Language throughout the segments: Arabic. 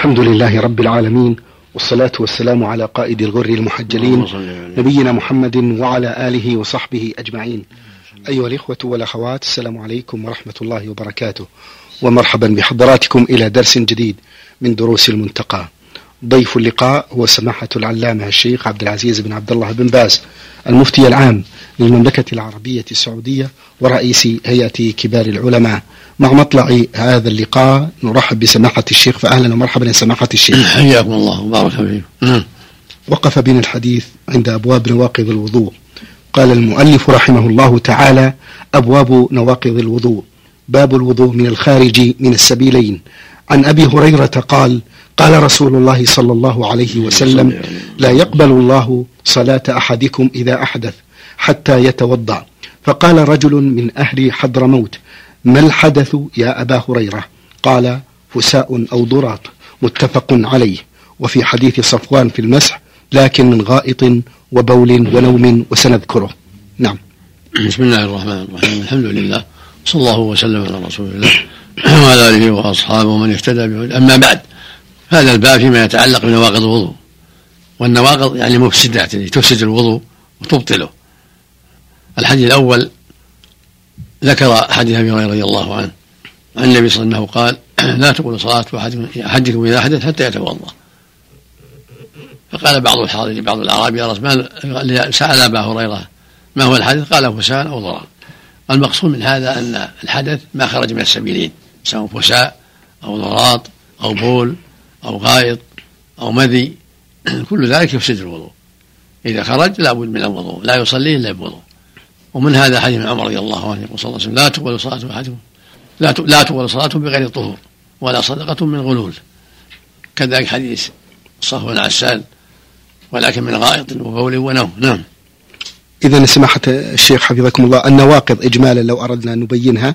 الحمد لله رب العالمين والصلاة والسلام على قائد الغر المحجلين نبينا محمد وعلى آله وصحبه أجمعين. أيها الإخوة والأخوات السلام عليكم ورحمة الله وبركاته. ومرحبا بحضراتكم إلى درس جديد من دروس المنتقى. ضيف اللقاء هو سماحة العلامة الشيخ عبد العزيز بن عبد الله بن باز المفتي العام للمملكة العربية السعودية ورئيس هيئة كبار العلماء. مع مطلع هذا اللقاء نرحب بسماحة الشيخ فأهلا ومرحبا يا سماحة الشيخ. حياكم الله وبارك فيكم. نعم. وقف بنا الحديث عند أبواب نواقض الوضوء. قال المؤلف رحمه الله تعالى أبواب نواقض الوضوء. باب الوضوء من الخارج من السبيلين. عن أبي هريرة قال قال رسول الله صلى الله عليه وسلم لا يقبل الله صلاة أحدكم إذا أحدث حتى يتوضأ. فقال رجل من أهل حضرموت ما الحدث يا أبا هريرة؟ قال فساء أو ضراط. متفق عليه. وفي حديث صفوان في المسح لكن من غائط وبول ونوم وسنذكره. نعم. بسم الله الرحمن الرحيم. الحمد لله. صلى الله وسلم على رسول الله وعلى آله وأصحابه ومن اهتدى به. أما بعد هذا الباب فيما يتعلق بنواقض الوضوء. والنواقض يعني مفسدات يعني تفسد الوضوء وتبطله. الحديث الأول ذكر حديث أبي هريرة رضي الله عنه. عن النبي صلى الله عليه وسلم قال لا تقول صلاة أحدكم إذا حدث حتى يتوضأ. فقال بعض الحاضرين بعض الاعراب يا رسول سأل أبا هريرة ما هو الحدث؟ قال فساء أو ضرر المقصود من هذا أن الحدث ما خرج من السبيلين سواء فساء أو ضراط أو بول أو غائط أو مذي كل ذلك يفسد الوضوء. إذا خرج لا بد من الوضوء لا يصلي إلا بوضوء. ومن هذا حديث عمر رضي الله عنه يقول صلى الله عليه وسلم لا تقبل صلاة أحدكم لا لا تقبل صلاة بغير طهور ولا صدقة من غلول. كذلك حديث صفو العسال ولكن من غائط وبول ونوم. نعم. إذا سماحة الشيخ حفظكم الله النواقض إجمالا لو أردنا أن نبينها.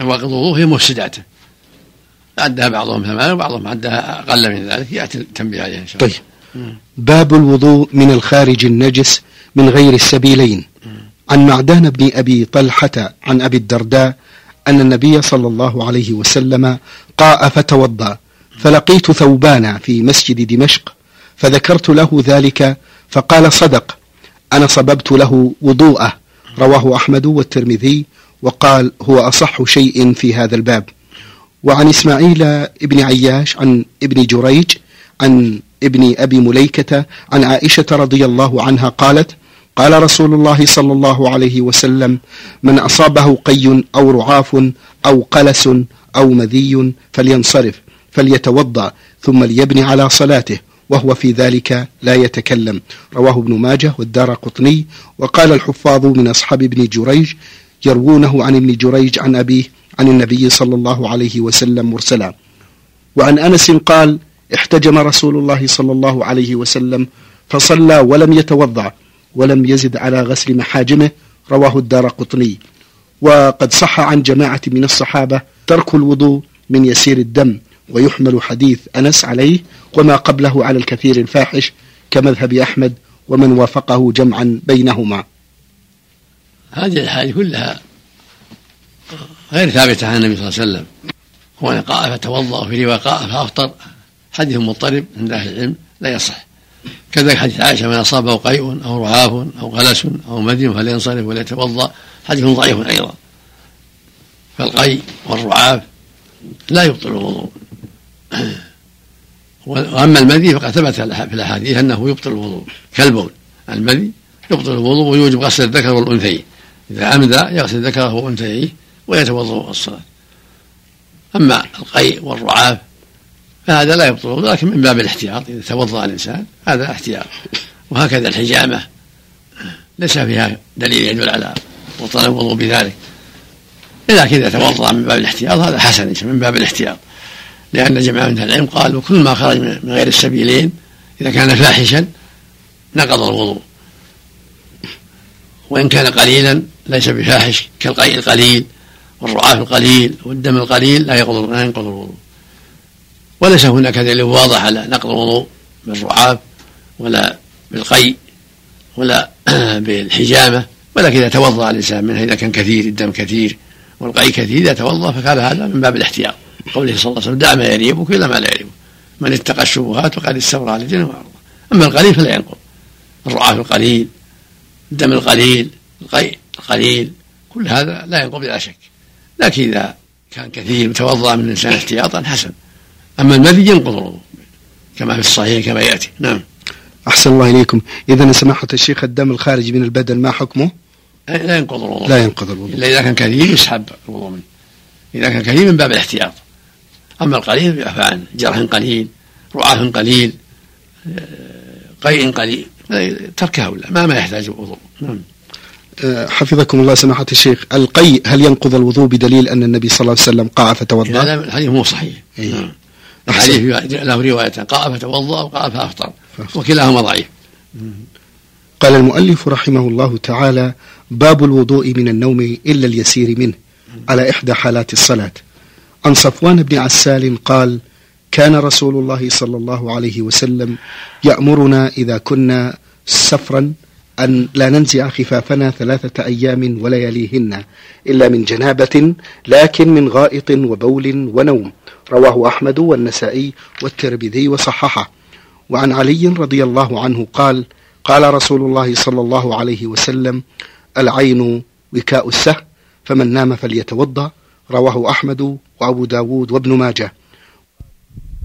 نواقض الوضوء هي مفسداته عدها بعضهم ثمانية وبعضهم عدها أقل من ذلك يأتي التنبيه عليها إن شاء الله. طيب. باب الوضوء من الخارج النجس من غير السبيلين. عن معدان بن أبي طلحة عن أبي الدرداء أن النبي صلى الله عليه وسلم قاء فتوضأ فلقيت ثوبان في مسجد دمشق فذكرت له ذلك فقال صدق أنا صببت له وضوءه رواه أحمد والترمذي وقال هو أصح شيء في هذا الباب. وعن إسماعيل ابن عياش عن ابن جريج عن ابن أبي مليكة عن عائشة رضي الله عنها قالت قال رسول الله صلى الله عليه وسلم من أصابه قي أو رعاف أو قلس أو مذي فلينصرف فليتوضأ ثم ليبني على صلاته وهو في ذلك لا يتكلم رواه ابن ماجه والدار قطني وقال الحفاظ من أصحاب ابن جريج يروونه عن ابن جريج عن أبيه عن النبي صلى الله عليه وسلم مرسلا. وعن أنس قال احتجم رسول الله صلى الله عليه وسلم فصلى ولم يتوضأ ولم يزد على غسل محاجمه رواه الدار قطني. وقد صح عن جماعة من الصحابة ترك الوضوء من يسير الدم ويحمل حديث أنس عليه وما قبله على الكثير الفاحش كمذهب أحمد ومن وافقه جمعا بينهما. هذه الحال كلها غير ثابتة عن النبي صلى الله عليه وسلم. هو قاء فتوضأ في رواية قاء فأفطر. حديث مضطرب عند أهل العلم لا يصح. كذلك حديث عائشة من أصابه قيء أو رعاف أو غلس أو مدي فلينصرف وليتوضأ. حديث ضعيف أيضا. فالقيء والرعاف لا يبطل الوضوء. وأما المدي فقد ثبت في الأحاديث أنه يبطل الوضوء. كالبول. المدي يبطل الوضوء ويوجب غسل الذكر والأنثيين. إذا عمد يغسل ذكره وأنثيه ويتوضأ الصلاه أما القيء والرعاف فهذا لا يبطل لكن من باب الاحتياط إذا توضأ الإنسان هذا احتياط. وهكذا الحجامة ليس فيها دليل يدل على بطلان الوضوء بذلك. لكن إذا توضأ من باب الاحتياط هذا حسن من باب الاحتياط. لأن جماعة من العلم قالوا كل ما خرج من غير السبيلين إذا كان فاحشا نقض الوضوء. وإن كان قليلا ليس بفاحش كالقيء القليل والرعاف القليل والدم القليل لا ينقض الوضوء. وليس هناك دليل واضح على نقض الوضوء بالرعاف ولا بالقي ولا بالحجامة. ولكن إذا توضأ الإنسان منها إذا كان كثير الدم كثير والقي كثير إذا توضأ فكان هذا من باب الاحتياط. قوله صلى الله عليه وسلم دع ما يريبك إلى ما لا يريبك من اتقى الشبهات وقد استبرى لدينه وعرضه أما القليل فلا ينقض. الرعاة القليل الدم القليل القيء القليل كل هذا لا ينقض بلا شك. لكن إذا كان كثير وتوضأ من الإنسان احتياطا حسن. أما المذي ينقض الوضوء كما في الصحيح كما يأتي. نعم. أحسن الله إليكم. إذا سماحة الشيخ الدم الخارج من البدن ما حكمه؟ لا ينقض الوضوء. لا ينقض الوضوء. إلا إذا كان كثير يسحب الوضوء منه. إذا كان كثير من باب الاحتياط. أما القليل يعفى عنه جرح قليل رعاة قليل قيء قليل تركه ولا ما ما يحتاج وضوء نعم. حفظكم الله سماحة الشيخ. القيء هل ينقض الوضوء بدليل أن النبي صلى الله عليه وسلم قاع فتوضأ؟ هذا الحديث مو صحيح. إيه. نعم. الحديث له رواية قاع فتوضأ وقاع فأفطر. وكلاهما ضعيف. قال المؤلف رحمه الله تعالى باب الوضوء من النوم إلا اليسير منه على إحدى حالات الصلاة. عن صفوان بن عسال قال كان رسول الله صلى الله عليه وسلم يأمرنا إذا كنا سفرا أن لا ننزع خفافنا ثلاثة أيام ولياليهن إلا من جنابة لكن من غائط وبول ونوم. رواه أحمد والنسائي والترمذي وصححه. وعن علي رضي الله عنه قال قال رسول الله صلى الله عليه وسلم العين وكاء السه فمن نام فليتوضأ. رواه أحمد وأبو داود وابن ماجه.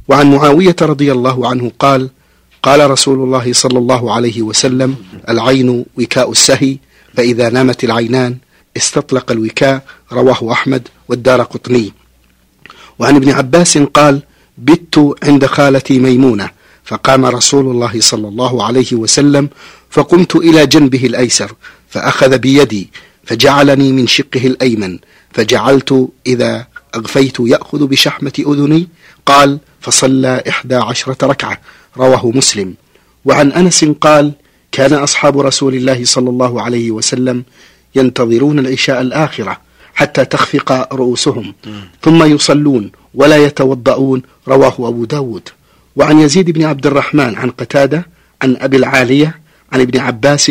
وعن معاوية رضي الله عنه قال قال رسول الله صلى الله عليه وسلم العين وكاء السهي فإذا نامت العينان استطلق الوكاء رواه أحمد والدار قطني. وعن ابن عباس قال بت عند خالتي ميمونة. فقام رسول الله صلى الله عليه وسلم فقمت إلى جنبه الأيسر فأخذ بيدي فجعلني من شقه الأيمن فجعلت إذا أغفيت يأخذ بشحمة أذني قال فصلى إحدى عشرة ركعة. رواه مسلم. وعن أنس قال كان أصحاب رسول الله صلى الله عليه وسلم ينتظرون العشاء الآخرة حتى تخفق رؤوسهم. ثم يصلون ولا يتوضؤون. رواه أبو داود. وعن يزيد بن عبد الرحمن عن قتادة عن أبي العالية عن ابن عباس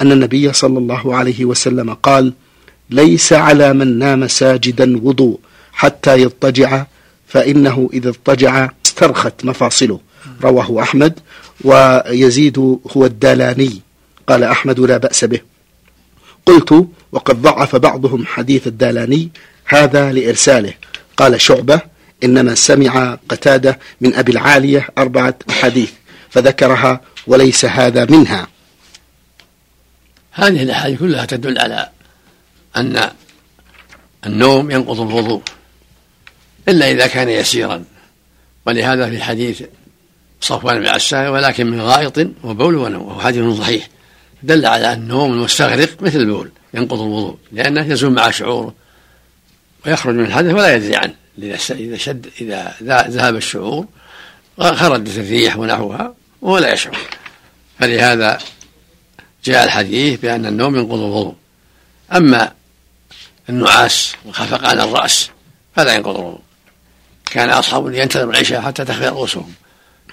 أن النبي صلى الله عليه وسلم قال ليس على من نام ساجدا وضوء حتى يضطجع فإنه إذا اضطجع استرخت مفاصله. رواه أحمد. ويزيد هو الدالاني. قال أحمد لا بأس به. قلت وقد ضعف بعضهم حديث الدالاني. هذا لإرساله. قال شعبة إنما سمع قتادة من أبي العالية أربعة أحاديث فذكرها وليس هذا منها. هذه الأحاديث كلها تدل على أن النوم ينقض الوضوء. إلا إذا كان يسيرا. ولهذا في حديث صفوان بن عسان ولكن من غائط وبول ونوم وهو حديث صحيح دل على أن النوم المستغرق مثل البول ينقض الوضوء لأنه يزول مع شعوره ويخرج من الحدث ولا يدري عنه. إذا شد إذا ذهب الشعور خرجت الريح ونحوها وهو لا يشعر. فلهذا جاء الحديث بأن النوم ينقض الوضوء. أما النعاس وخفقان الرأس فلا ينقض الوضوء. كان أصحاب ينتظر العشاء حتى تخفي رؤوسهم.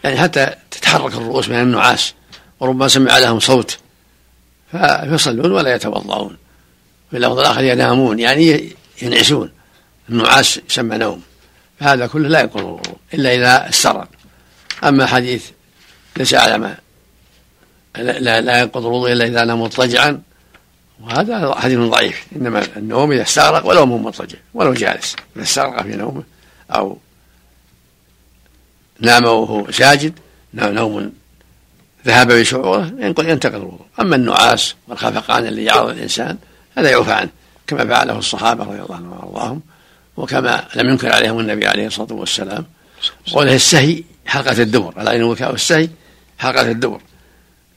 يعني حتى تتحرك الرؤوس من النعاس وربما سمع لهم صوت. فيصلون ولا يتوضؤون. في اللفظ الآخر ينامون يعني ينعسون. النعاس يسمى نوم. فهذا كله لا الوضوء إلا إذا استرق أما حديث ليس على ما لا, لا ينقض الوضوء إلا إذا نام مضطجعا. وهذا حديث ضعيف. إنما النوم إذا استغرق ولو مو مضطجع ولو جالس. إذا استغرق في نومه أو نام وهو ساجد نوم ذهب بشعوره ينتقل الوضوء. أما النعاس والخفقان اللي يعرض الإنسان هذا يعفى عنه كما فعله الصحابة رضي الله عنهم وأرضاهم وكما لم ينكر عليهم النبي عليه الصلاة والسلام. قوله السهي حلقة الدبر العين الوكاء والسهي حلقة الدبر.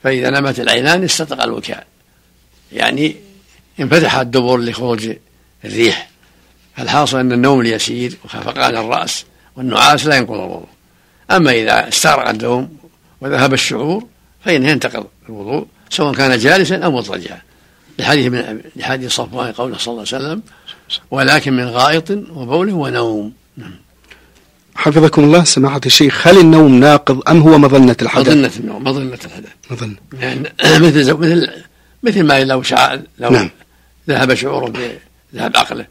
فإذا نمت العينان استطق الوكاء. يعني انفتح الدبر لخروج الريح. فالحاصل أن النوم اليسير وخفقان الرأس والنعاس لا ينقض الوضوء. أما إذا استغرق النوم وذهب الشعور فإنه ينتقض الوضوء سواء كان جالسا أو مضطجعا لحديث من لحديث صفوان قوله صلى الله عليه وسلم ولكن من غائط وبول ونوم نعم. حفظكم الله سماحة الشيخ هل النوم ناقض أم هو مظنة الحدث؟ مظنة النوم مظنة الحدث مظنة يعني مثل مثل مثل ما لو شعر لو نعم. ذهب شعوره بذهب عقله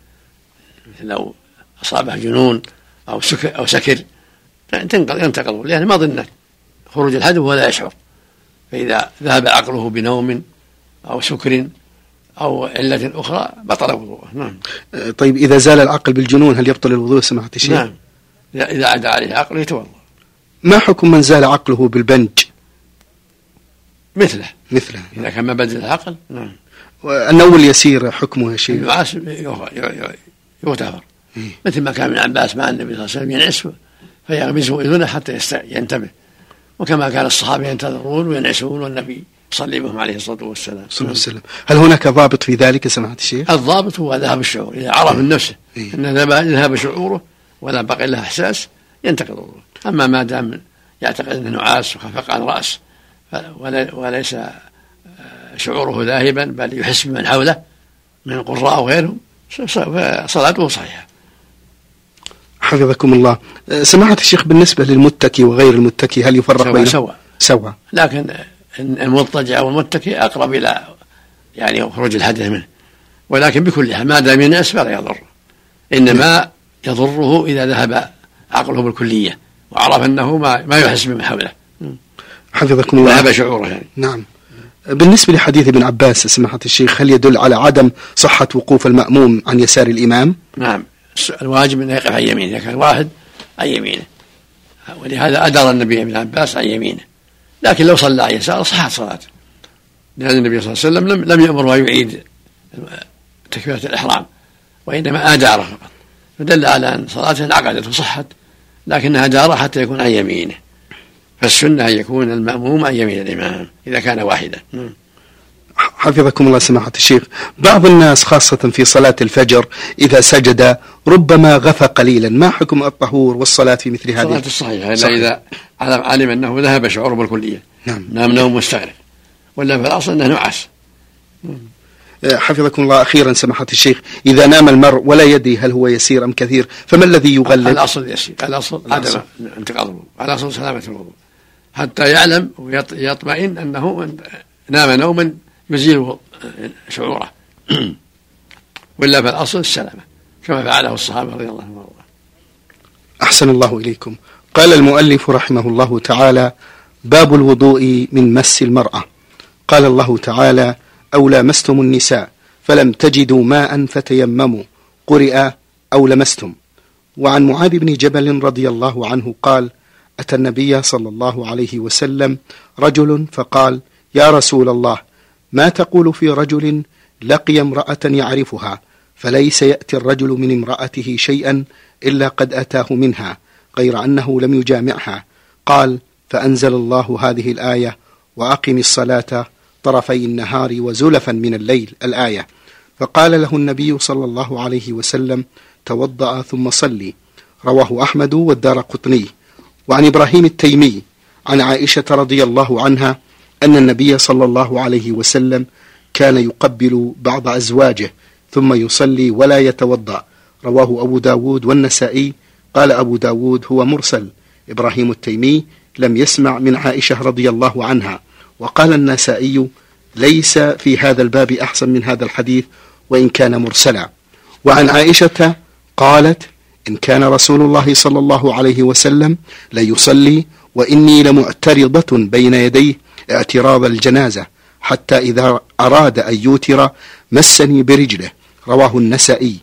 مثل لو أصابه جنون أو سكر أو سكر تنقل ينتقل لأن ما ظنت خروج الحدث وهو لا يشعر. فإذا ذهب عقله بنوم أو سكر أو علة أخرى بطل وضوءه. نعم. طيب إذا زال العقل بالجنون هل يبطل الوضوء؟ سمعت الشيخ؟ نعم. إذا عدا عليه عقله يتوضأ. ما حكم من زال عقله بالبنج؟ مثله. مثله. إذا كان ما بدل العقل نعم. النوم اليسير حكمه يا شيخ؟ النعاس يغتفر إيه؟ مثل ما كان ابن عباس مع النبي صلى الله عليه وسلم ينعس فيغمسه إذنه حتى ينتبه. وكما كان الصحابة ينتظرون وينعسون والنبي يصلي بهم عليه الصلاة والسلام. صلى الله عليه وسلم. هل هناك ضابط في ذلك؟ سماحه الشيخ؟ الضابط هو ذهاب الشعور. إذا عرف من نفسه إيه؟ أن ذهب شعوره ولا بقي له إحساس ينتقض الوضوء أما ما دام يعتقد أنه نعاس وخفق عن راس وليس شعوره ذاهبا بل يحس بمن حوله من القراء وغيرهم فصلاته صحيحة. حفظكم الله. سماحة الشيخ بالنسبة للمتكي وغير المتكي هل يفرق بينهم؟ سواء. سواء. لكن المضطجع والمتكي أقرب إلى يعني خروج الحدث منه. ولكن بكل حال ما دام ينعس فلا يضر. إنما يضره إذا ذهب عقله بالكلية وعرف أنه ما, ما يحس بمن حوله. حفظكم الله. ذهب شعوره يعني. نعم. بالنسبة لحديث ابن عباس سماحة الشيخ هل يدل على عدم صحة وقوف المأموم عن يسار الإمام؟ نعم. الواجب أنه يقف عن يمينه إذا كان واحد عن يمينه ولهذا أدار النبي ابن عباس عن يمينه لكن لو صلى عن يساره صحت صلاته لأن النبي صلى الله عليه وسلم لم, لم يأمر ويعيد تكبيرة الإحرام وإنما أداره فقط. فدل على أن صلاته انعقدت وصحت لكنها دار حتى يكون عن يمينه فالسنة أن يكون المأموم عن يمين الإمام إذا كان واحدا. حفظكم الله سماحة الشيخ. بعض الناس خاصة في صلاة الفجر إذا سجد ربما غفى قليلا. ما حكم الطهور والصلاة في مثل هذه؟ الصلاة الصحيحة إلا إذا علم أنه ذهب شعوره بالكلية. نعم. نام نوم مستغرق. ولا في الأصل أنه نعس. أه، حفظكم الله أخيرا سماحة الشيخ. إذا نام المرء ولا يدري هل هو يسير أم كثير فما الذي يغلب؟ الأصل يسير. الأصل عدم انتقاض الوضوء. الأصل سلامة الوضوء. حتى يعلم ويطمئن أنه نام نوما يزيل شعوره. وإلا فالأصل السلامة كما فعله الصحابة رضي الله عنهم. أحسن الله إليكم. قال المؤلف رحمه الله تعالى باب الوضوء من مس المرأة. قال الله تعالى أو لامستم النساء فلم تجدوا ماء فتيمموا قرئ أو لمستم. وعن معاذ بن جبل رضي الله عنه قال أتى النبي صلى الله عليه وسلم رجل فقال يا رسول الله ما تقول في رجل لقي امرأة يعرفها فليس يأتي الرجل من امرأته شيئا إلا قد أتاه منها غير أنه لم يجامعها. قال فأنزل الله هذه الآية وأقم الصلاة طرفي النهار وزلفا من الليل الآية. فقال له النبي صلى الله عليه وسلم توضأ ثم صلي. رواه أحمد والدار قطني. وعن إبراهيم التيمي عن عائشة رضي الله عنها أن النبي صلى الله عليه وسلم كان يقبل بعض أزواجه ثم يصلي ولا يتوضأ. رواه أبو داود والنسائي. قال أبو داود هو مرسل. إبراهيم التيمي لم يسمع من عائشة رضي الله عنها. وقال النسائي ليس في هذا الباب أحسن من هذا الحديث وإن كان مرسلا. وعن عائشة قالت إن كان رسول الله صلى الله عليه وسلم ليصلي وإني لمعترضة بين يديه اعتراض الجنازة حتى إذا أراد أن يوتر مسني برجله. رواه النسائي.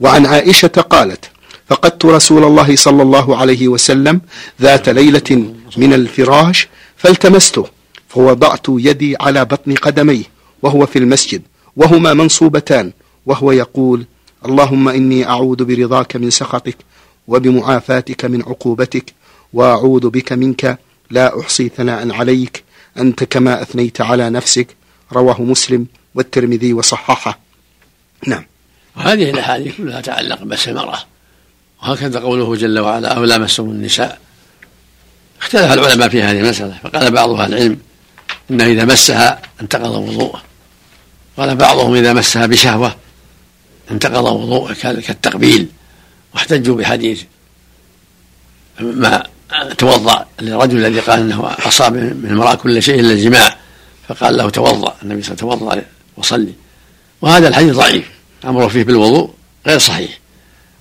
وعن عائشة قالت فقدت رسول الله صلى الله عليه وسلم ذات ليلة من الفراش فالتمسته فوضعت يدي على بطن قدميه وهو في المسجد وهما منصوبتان وهو يقول اللهم إني أعوذ برضاك من سخطك وبمعافاتك من عقوبتك وأعوذ بك منك لا أحصي ثناء عليك أنت كما أثنيت على نفسك رواه مسلم والترمذي وصححه. نعم. وهذه الأحاديث كلها تعلق بمس المرأة وهكذا قوله جل وعلا أو لامستم النساء. اختلف العلماء في هذه المسألة فقال بعض أهل العلم إنه إذا مسها انتقض وضوءه. قال بعضهم إذا مسها بشهوة انتقض وضوءه كالتقبيل واحتجوا بحديث ما توضأ. للرجل الذي قال إنه أصاب من المرأة كل شيء إلا الجماع فقال له توضأ. النبي صلى الله عليه وسلم توضأ وصلي. وهذا الحديث ضعيف أمره فيه بالوضوء غير صحيح.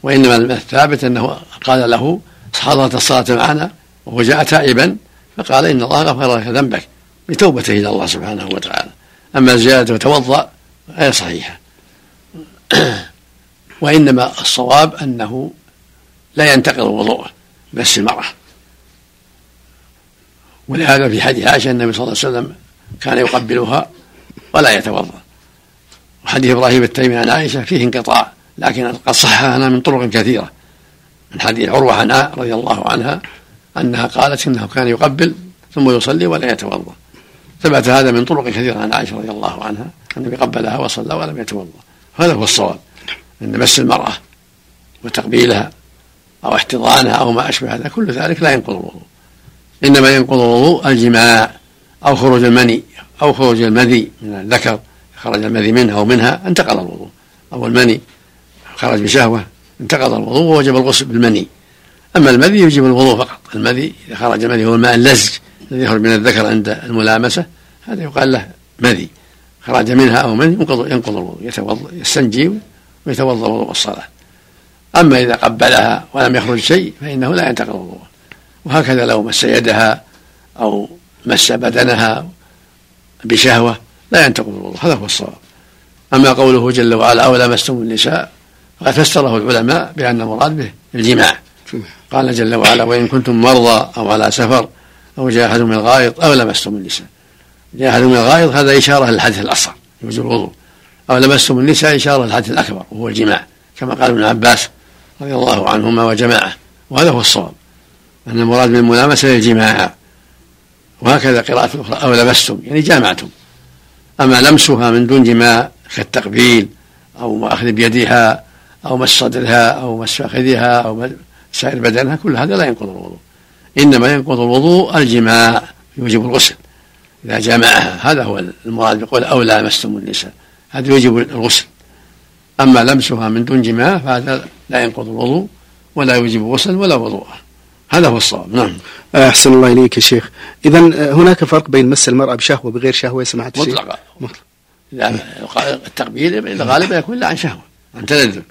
وإنما الثابت أنه قال له حضرت الصلاة معنا وهو جاء تائبا فقال إن الله غفر لك ذنبك بتوبته إلى الله سبحانه وتعالى. أما الزيادة وتوضأ غير صحيحة. وإنما الصواب أنه لا ينتقض وضوءه بس المرأة. ولهذا في حديث عائشة النبي صلى الله عليه وسلم كان يقبلها ولا يتوضأ. وحديث إبراهيم التيمي عن عائشة فيه انقطاع لكن قد صححنا من طرق كثيرة. من حديث عروة عنها رضي الله عنها أنها قالت إنه كان يقبل ثم يصلي ولا يتوضأ. ثبت هذا من طرق كثيرة عن عائشة رضي الله عنها أنه قبلها وصلى ولم يتوضأ. هذا هو الصواب أن مس المرأة وتقبيلها أو احتضانها أو ما أشبه هذا كل ذلك لا ينقض الوضوء. إنما ينقض الوضوء الجماع أو خروج المني أو خروج المذي من الذكر خرج المذي منها أو منها انتقض الوضوء. أو المني خرج بشهوة انتقض الوضوء ووجب الغسل بالمني. أما المذي يجب الوضوء فقط. المذي إذا خرج المذي هو الماء اللزج الذي يخرج من الذكر عند الملامسة هذا يقال له مذي. خرج منها أو مني ينقض ينقض الوضوء يتوضأ يستنجي ويتوضأ وضوء الصلاة أما إذا قبلها ولم يخرج شيء فإنه لا ينتقض الوضوء. وهكذا لو مس يدها أو مس بدنها بشهوة لا ينتقض الوضوء هذا هو الصواب. أما قوله جل وعلا أو لمستم النساء؟ فقد فسره العلماء بأن المراد به الجماع. قال جل وعلا وإن كنتم مرضى أو على سفر أو جاء أحد من الغائط أو لمستم النساء. جاء أحد من الغائط هذا إشارة للحدث الأصغر يوجب الوضوء. أو لمستم النساء إشارة للحدث الأكبر وهو الجماع كما قال ابن عباس رضي الله عنهما وجماعة وهذا هو الصواب. أن المراد بالملامسة الجماع. وهكذا قراءة أخرى. أو لمستم يعني جامعتم. أما لمسها من دون جماع كالتقبيل أو أخذ بيدها أو مس صدرها أو مس فخذها أو سائر بدنها كل هذا لا ينقض الوضوء. إنما ينقض الوضوء الجماع يوجب الغسل إذا جامعها. هذا هو المراد بقول أو لامستم النساء. هذا يوجب الغسل. أما لمسها من دون جماع فهذا لا ينقض الوضوء ولا يوجب غسل ولا وضوء هذا هو الصواب. نعم. أحسن الله إليك يا شيخ. إذا هناك فرق بين مس المرأة بشهوة وبغير شهوة يا سماحة الشيخ مطلقا مطلق التقبيل غالبا يكون لا عن شهوة. عن تلذذ.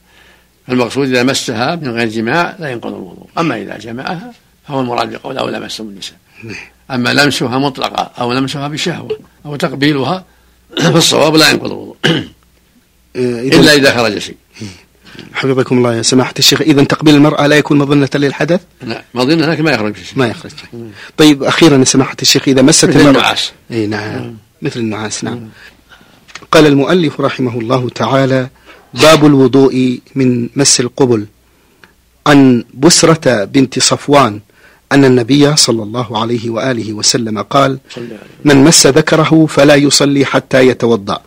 المقصود إذا مسها من غير جماع لا ينقض الوضوء. أما إذا جمعها فهو المراد بقول أو لمسهم النساء. نعم. أما لمسها مطلقة أو لمسها بشهوة أو تقبيلها فالصواب لا ينقض الوضوء. آه، إلا إذا خرج شيء. حفظكم الله يا سماحة الشيخ. إذا تقبيل المرأة لا يكون مظنة للحدث؟ لا مظنة لكن ما يخرج شيء. ما يخرج طيب أخيرا يا سماحة الشيخ إذا مست مثل المرأة النعاس. أي نعم. مثل النعاس نعم. قال المؤلف رحمه الله تعالى باب الوضوء من مس القبل. عن بسرة بنت صفوان أن النبي صلى الله عليه وآله وسلم قال من مس ذكره فلا يصلي حتى يتوضأ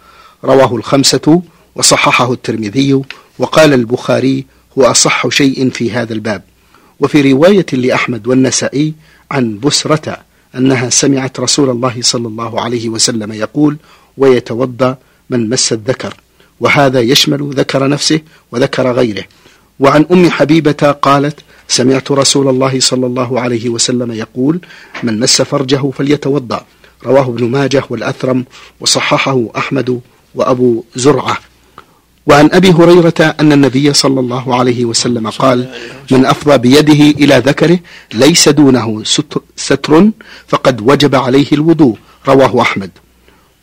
رواه الخمسة وصححه الترمذي وقال البخاري هو أصح شيء في هذا الباب. وفي رواية لأحمد والنسائي عن بسرة أنها سمعت رسول الله صلى الله عليه وسلم يقول ويتوضأ من مس الذكر وهذا يشمل ذكر نفسه وذكر غيره. وعن أم حبيبة قالت سمعت رسول الله صلى الله عليه وسلم يقول من مس فرجه فليتوضأ. رواه ابن ماجه والأثرم وصححه أحمد وأبو زرعة. وعن أبي هريرة أن النبي صلى الله عليه وسلم قال من أفضى بيده إلى ذكره ليس دونه ستر فقد وجب عليه الوضوء. رواه أحمد.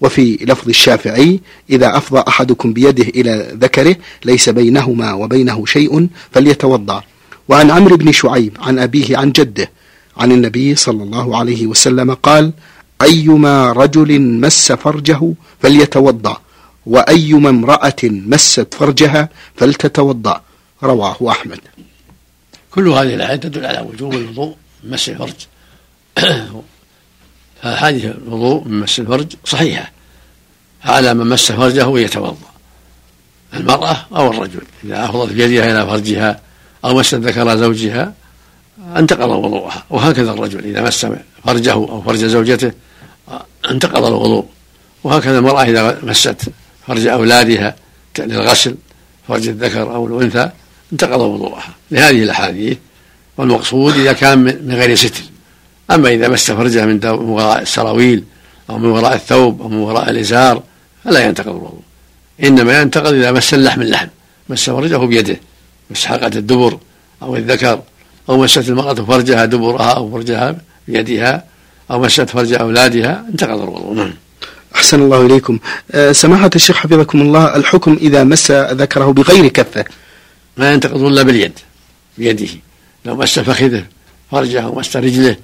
وفي لفظ الشافعي إذا أفضى أحدكم بيده إلى ذكره ليس بينهما وبينه شيء فليتوضأ. وعن عمرو بن شعيب عن أبيه عن جده عن النبي صلى الله عليه وسلم قال أيما رجل مس فرجه فليتوضأ. وأيما امرأة مست فرجها فلتتوضأ. رواه أحمد. كل هذه الآيات تدل على وجوب الوضوء من مس الفرج. فهذه الوضوء من مس الفرج صحيحة. على من مس فرجه يتوضأ. المرأة أو الرجل. إذا أفضت بيدها إلى فرجها أو مست ذكر زوجها انتقض وضوءها. وهكذا الرجل إذا مس فرجه أو فرج زوجته انتقض الوضوء. وهكذا المرأة إذا مست فرج أولادها للغسل فرج الذكر أو الأنثى انتقض وضوءها. لهذه الأحاديث والمقصود إذا كان من غير ستر. أما إذا مس فرجه من وراء السراويل أو من وراء الثوب أو من وراء الإزار فلا ينتقض الوضوء. إنما ينتقض إذا مس اللحم اللحم مس فرجه بيده مسحقة الدبر أو الذكر أو مست المرأة فرجها دبرها أو فرجها بيدها أو مست فرج أولادها انتقض الوضوء. نعم. أحسن الله إليكم. أه سماحة الشيخ حفظكم الله الحكم إذا مس ذكره بغير كفة. ما ينتقض إلا باليد بيده. لو مس فخذه فرجه أو مس رجله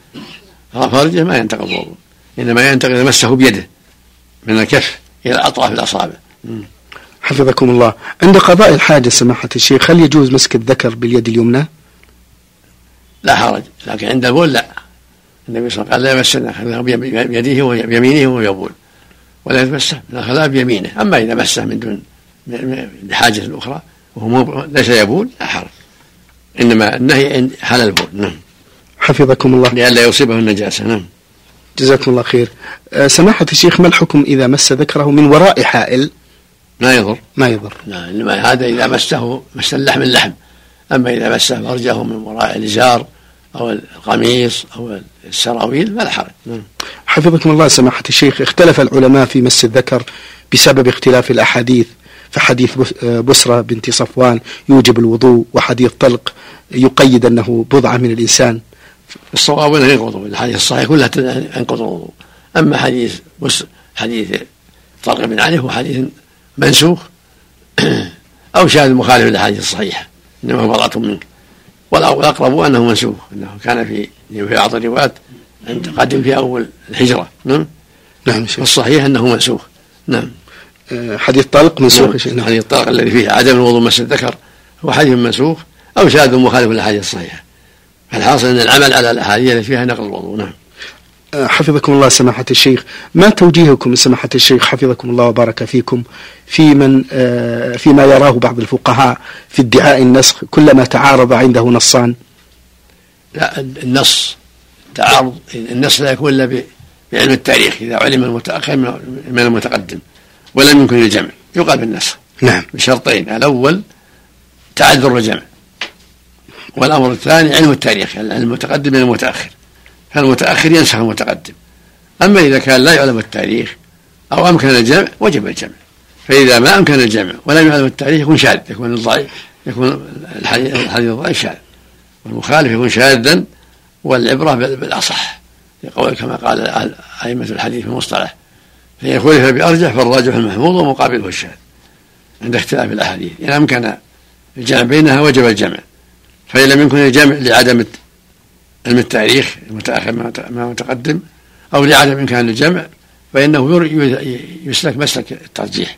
فرجه ما ينتقض. الوضوء إنما ينتقض إذا مسه بيده من الكف إلى أطراف الأصابع. حفظكم الله. عند قضاء الحاجة سماحة الشيخ هل يجوز مسك الذكر باليد اليمنى؟ لا حرج لكن عند البول لا النبي صلى الله عليه وسلم قال لا يمسه بيده ويمينه وهو يبول ولا يتمسح من الخلاء بيمينه أما إذا مسه من دون لحاجه أخرى وهو ليس يبول لا حرج. إنما النهي حال البول. نعم. حفظكم الله. لئلا يصيبه النجاسة. نعم. جزاكم الله خير. أه، سماحة الشيخ ما الحكم إذا مس ذكره من وراء حائل؟ ما يضر. ما يضر. نعم. إنما هذا إذا مسه مس اللحم اللحم. أما إذا مسه فرجه من وراء الازار أو القميص أو السراويل فلا حرج نعم. حفظكم الله سماحة الشيخ اختلف العلماء في مس الذكر بسبب اختلاف الأحاديث. فحديث بسرة بنت صفوان يوجب الوضوء وحديث طلق يقيد أنه بضعة من الإنسان. الصواب أنه ينقض الحديث الصحيح كلها ينقض الوضوء. أما حديث بس حديث طلق بن علي هو حديث منسوخ أو شاهد مخالف للأحاديث الصحيحة إنما هو بضعة منك. والأقرب أنه منسوخ أنه كان في في بعض الروايات قدم في أول الهجرة. نعم؟ نعم الصحيح أنه منسوخ نعم. آه، حديث طلق منسوخ نعم. حديث طلق الذي فيه عدم الوضوء مس الذكر هو حديث منسوخ أو شاذ مخالف للأحاديث الصحيحة. فالحاصل أن العمل على الأحاديث التي فيها نقل الوضوء. نعم. حفظكم الله سماحة الشيخ. ما توجيهكم سماحة الشيخ؟ حفظكم الله وبارك فيكم. في من آه، فيما يراه بعض الفقهاء في ادعاء النسخ كلما تعارض عنده نصان. لا النص تعارض النص لا يكون إلا بعلم التاريخ إذا علم المتأخر من المتقدم ولم يمكن الجمع يقال بالنسخ نعم. بشرطين الأول تعذر الجمع والأمر الثاني علم التاريخ يعني المتقدم من المتأخر. فالمتأخر ينسخ المتقدم. أما إذا كان لا يعلم التاريخ أو أمكن الجمع وجب الجمع. فإذا ما أمكن الجمع ولم يعلم التاريخ يكون شاذ يكون الضعيف يكون الحديث الضعيف شاذ. والمخالف يكون شاذا والعبرة بالأصح. يقول كما قال أئمة الحديث في المصطلح. فإن خلف بأرجح فالراجح المحمود ومقابله الشاذ. عند اختلاف الأحاديث. إن أمكن الجمع بينها وجب الجمع. فإن لم يمكن الجمع لعدم علم التاريخ المتأخر ما متقدم أو لعدم إمكان الجمع فإنه يسلك مسلك الترجيح.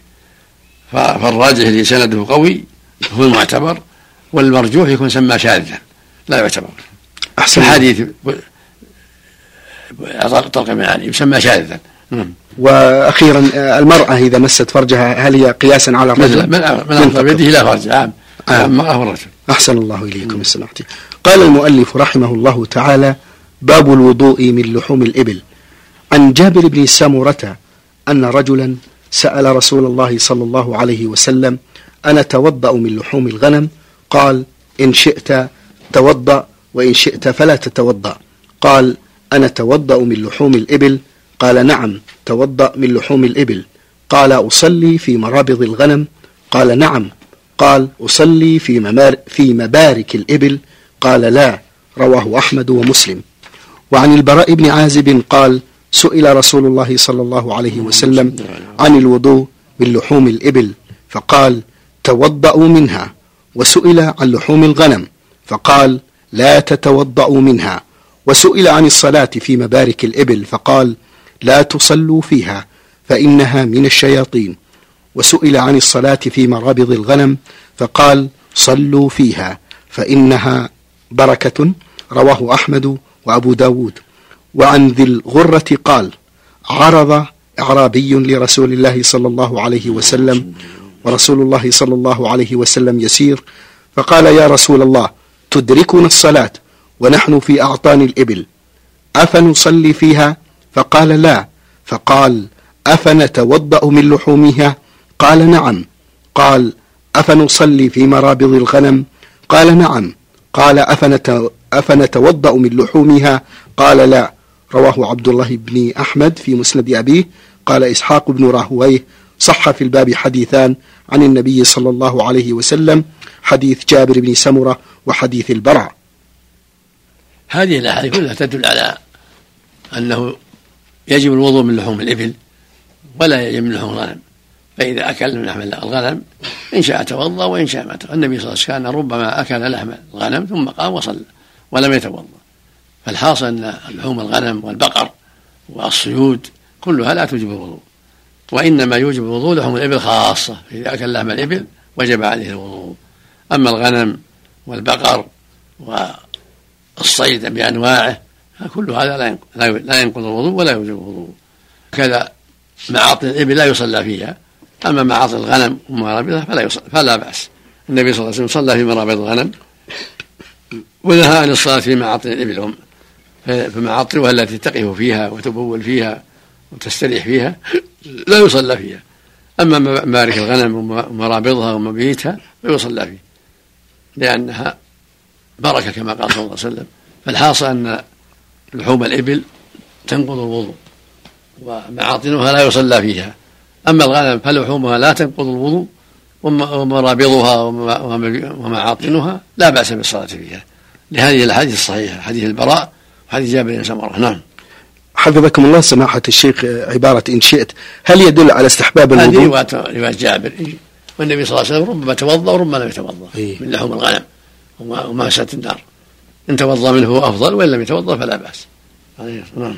فالراجح الذي سنده قوي هو المعتبر والمرجوح يكون سمى شاذا لا يعتبر. أحسن. الحديث طلق علي يسمى شاذا. نعم. وأخيرا المرأة إذا مست فرجها هل هي قياسا على الرجل؟ من من بيده لا فرج. عام المرأة والرجل. أحسن الله إليكم سمعتي قال المؤلف رحمه الله تعالى باب الوضوء من لحوم الإبل عن جابر بن سامرة أن رجلا سأل رسول الله صلى الله عليه وسلم أنا توضأ من لحوم الغنم؟ قال إن شئت توضأ وإن شئت فلا تتوضأ قال أنا توضأ من لحوم الإبل؟ قال نعم توضأ من لحوم الإبل قال أصلي في مرابض الغنم؟ قال نعم قال أصلي في, في مبارك الإبل؟ قال لا رواه أحمد ومسلم. وعن البراء بن عازب قال سئل رسول الله صلى الله عليه وسلم عن الوضوء من لحوم الإبل فقال توضأوا منها. وسئل عن لحوم الغنم فقال لا تتوضأوا منها. وسئل عن الصلاة في مبارك الإبل فقال لا تصلوا فيها فإنها من الشياطين. وسئل عن الصلاة في مرابض الغنم فقال صلوا فيها فإنها بركة رواه أحمد وأبو داود. وعن ذي الغرة قال عرض أعرابي لرسول الله صلى الله عليه وسلم ورسول الله صلى الله عليه وسلم يسير فقال يا رسول الله تدركنا الصلاة ونحن في أعطان الإبل أفنصلي فيها فقال لا. فقال أفنتوضأ من لحومها قال نعم. قال أفنصلي في مرابض الغنم قال نعم. قال أفنت أفنتوضأ من لحومها؟ قال لا. رواه عبد الله بن أحمد في مسند أبيه. قال إسحاق بن راهويه. صح في الباب حديثان عن النبي صلى الله عليه وسلم حديث جابر بن سمرة وحديث البراء هذه الأحاديث كلها تدل على أنه يجب الوضوء من لحوم الإبل ولا يجب من لحوم الغنم. فإذا أكل من لحم الغنم إن شاء توضأ وإن شاء ما النبي صلى الله عليه وسلم كان ربما أكل لحم الغنم ثم قام وصلى ولم يتوضأ. فالحاصل أن لحوم الغنم والبقر والصيود كلها لا توجب الوضوء. وإنما يوجب الوضوء لحوم الإبل خاصة. إذا أكل لحم الإبل وجب عليه الوضوء. أما الغنم والبقر والصيد بأنواعه كل هذا لا ينقض الوضوء ولا يوجب الوضوء. كذا معاطن الإبل لا يصلى فيها. أما معاطن الغنم ومرابضها فلا يصلى فلا بأس. النبي صلى الله عليه وسلم صلى في مرابض الغنم ونهى عن الصلاة في معاطن الإبل فمعاطنها التي تقف فيها وتبول فيها وتستريح فيها لا يصلى فيها. أما مبارك الغنم ومرابضها ومبيتها فيصلى فيه لأنها بركة كما قال صلى الله عليه وسلم. فالحاصل أن لحوم الإبل تنقض الوضوء ومعاطنها لا يصلى فيها. أما الغنم فلحومها لا تنقض الوضوء ومرابضها ومعاطنها لا بأس بالصلاة فيها. لهذه الأحاديث الصحيحة حديث البراء وحديث جابر بن سمرة. نعم. حفظكم الله سماحة الشيخ عبارة إن شئت. هل يدل على استحباب الوضوء؟ هذه رواية جابر. والنبي صلى الله عليه وسلم ربما توضأ وربما لم يتوضأ إيه؟ من لحوم الغنم وماسة النار. إن توضأ منه أفضل وإن لم يتوضأ فلا بأس. نعم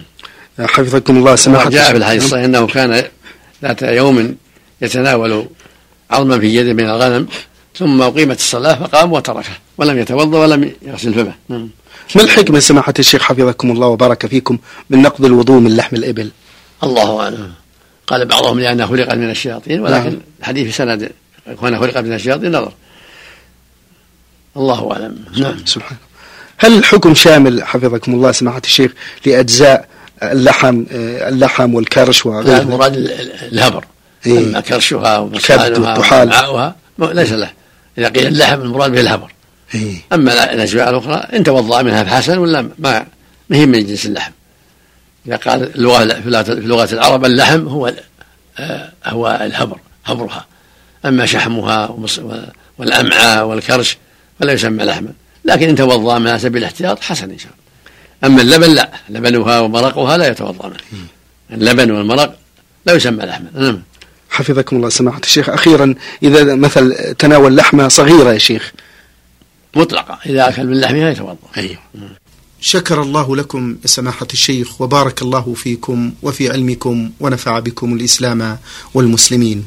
حفظكم الله سماحة جاء في الحديث الصحيح أنه كان ذات يوم يتناول عظما في يده من الغنم ثم أقيمت الصلاة فقام وتركه ولم يتوضأ ولم يغسل فمه. نعم. ما الحكمة سماحة الشيخ حفظكم الله وبارك فيكم من نقض الوضوء من لحم الإبل؟ الله أعلم. قال بعضهم لأنها خلقت من الشياطين ولكن نعم. الحديث في سند كونها خلقت من الشياطين نظر. الله أعلم. نعم سبحانه هل الحكم شامل حفظكم الله سماحة الشيخ لأجزاء اللحم اللحم والكرش وغيره المراد الهبر. إيه؟ أما كرشها ومصالحها ومعاؤها ليس له. إذا قيل اللحم المراد به الهبر. إيه؟ أما الأجزاء الأخرى إن توضأ منها فحسن ولا ما ما هي من جنس اللحم. إذا قال في لغة العرب اللحم هو آه، هو الهبر هبرها. أما شحمها والأمعاء والكرش فلا يسمى لحما. لكن إن توضأ منها سبيل الاحتياط حسن إن شاء الله. أما اللبن لا لبنها ومرقها لا يتوضأ منه. اللبن والمرق لا يسمى لحما نعم. حفظكم الله سماحة الشيخ. أخيرا إذا مثل تناول لحمة صغيرة يا شيخ. مطلقة. إذا أكل من لحمها يتوضأ. أيوه. شكر الله لكم سماحة الشيخ وبارك الله فيكم وفي علمكم ونفع بكم الإسلام والمسلمين.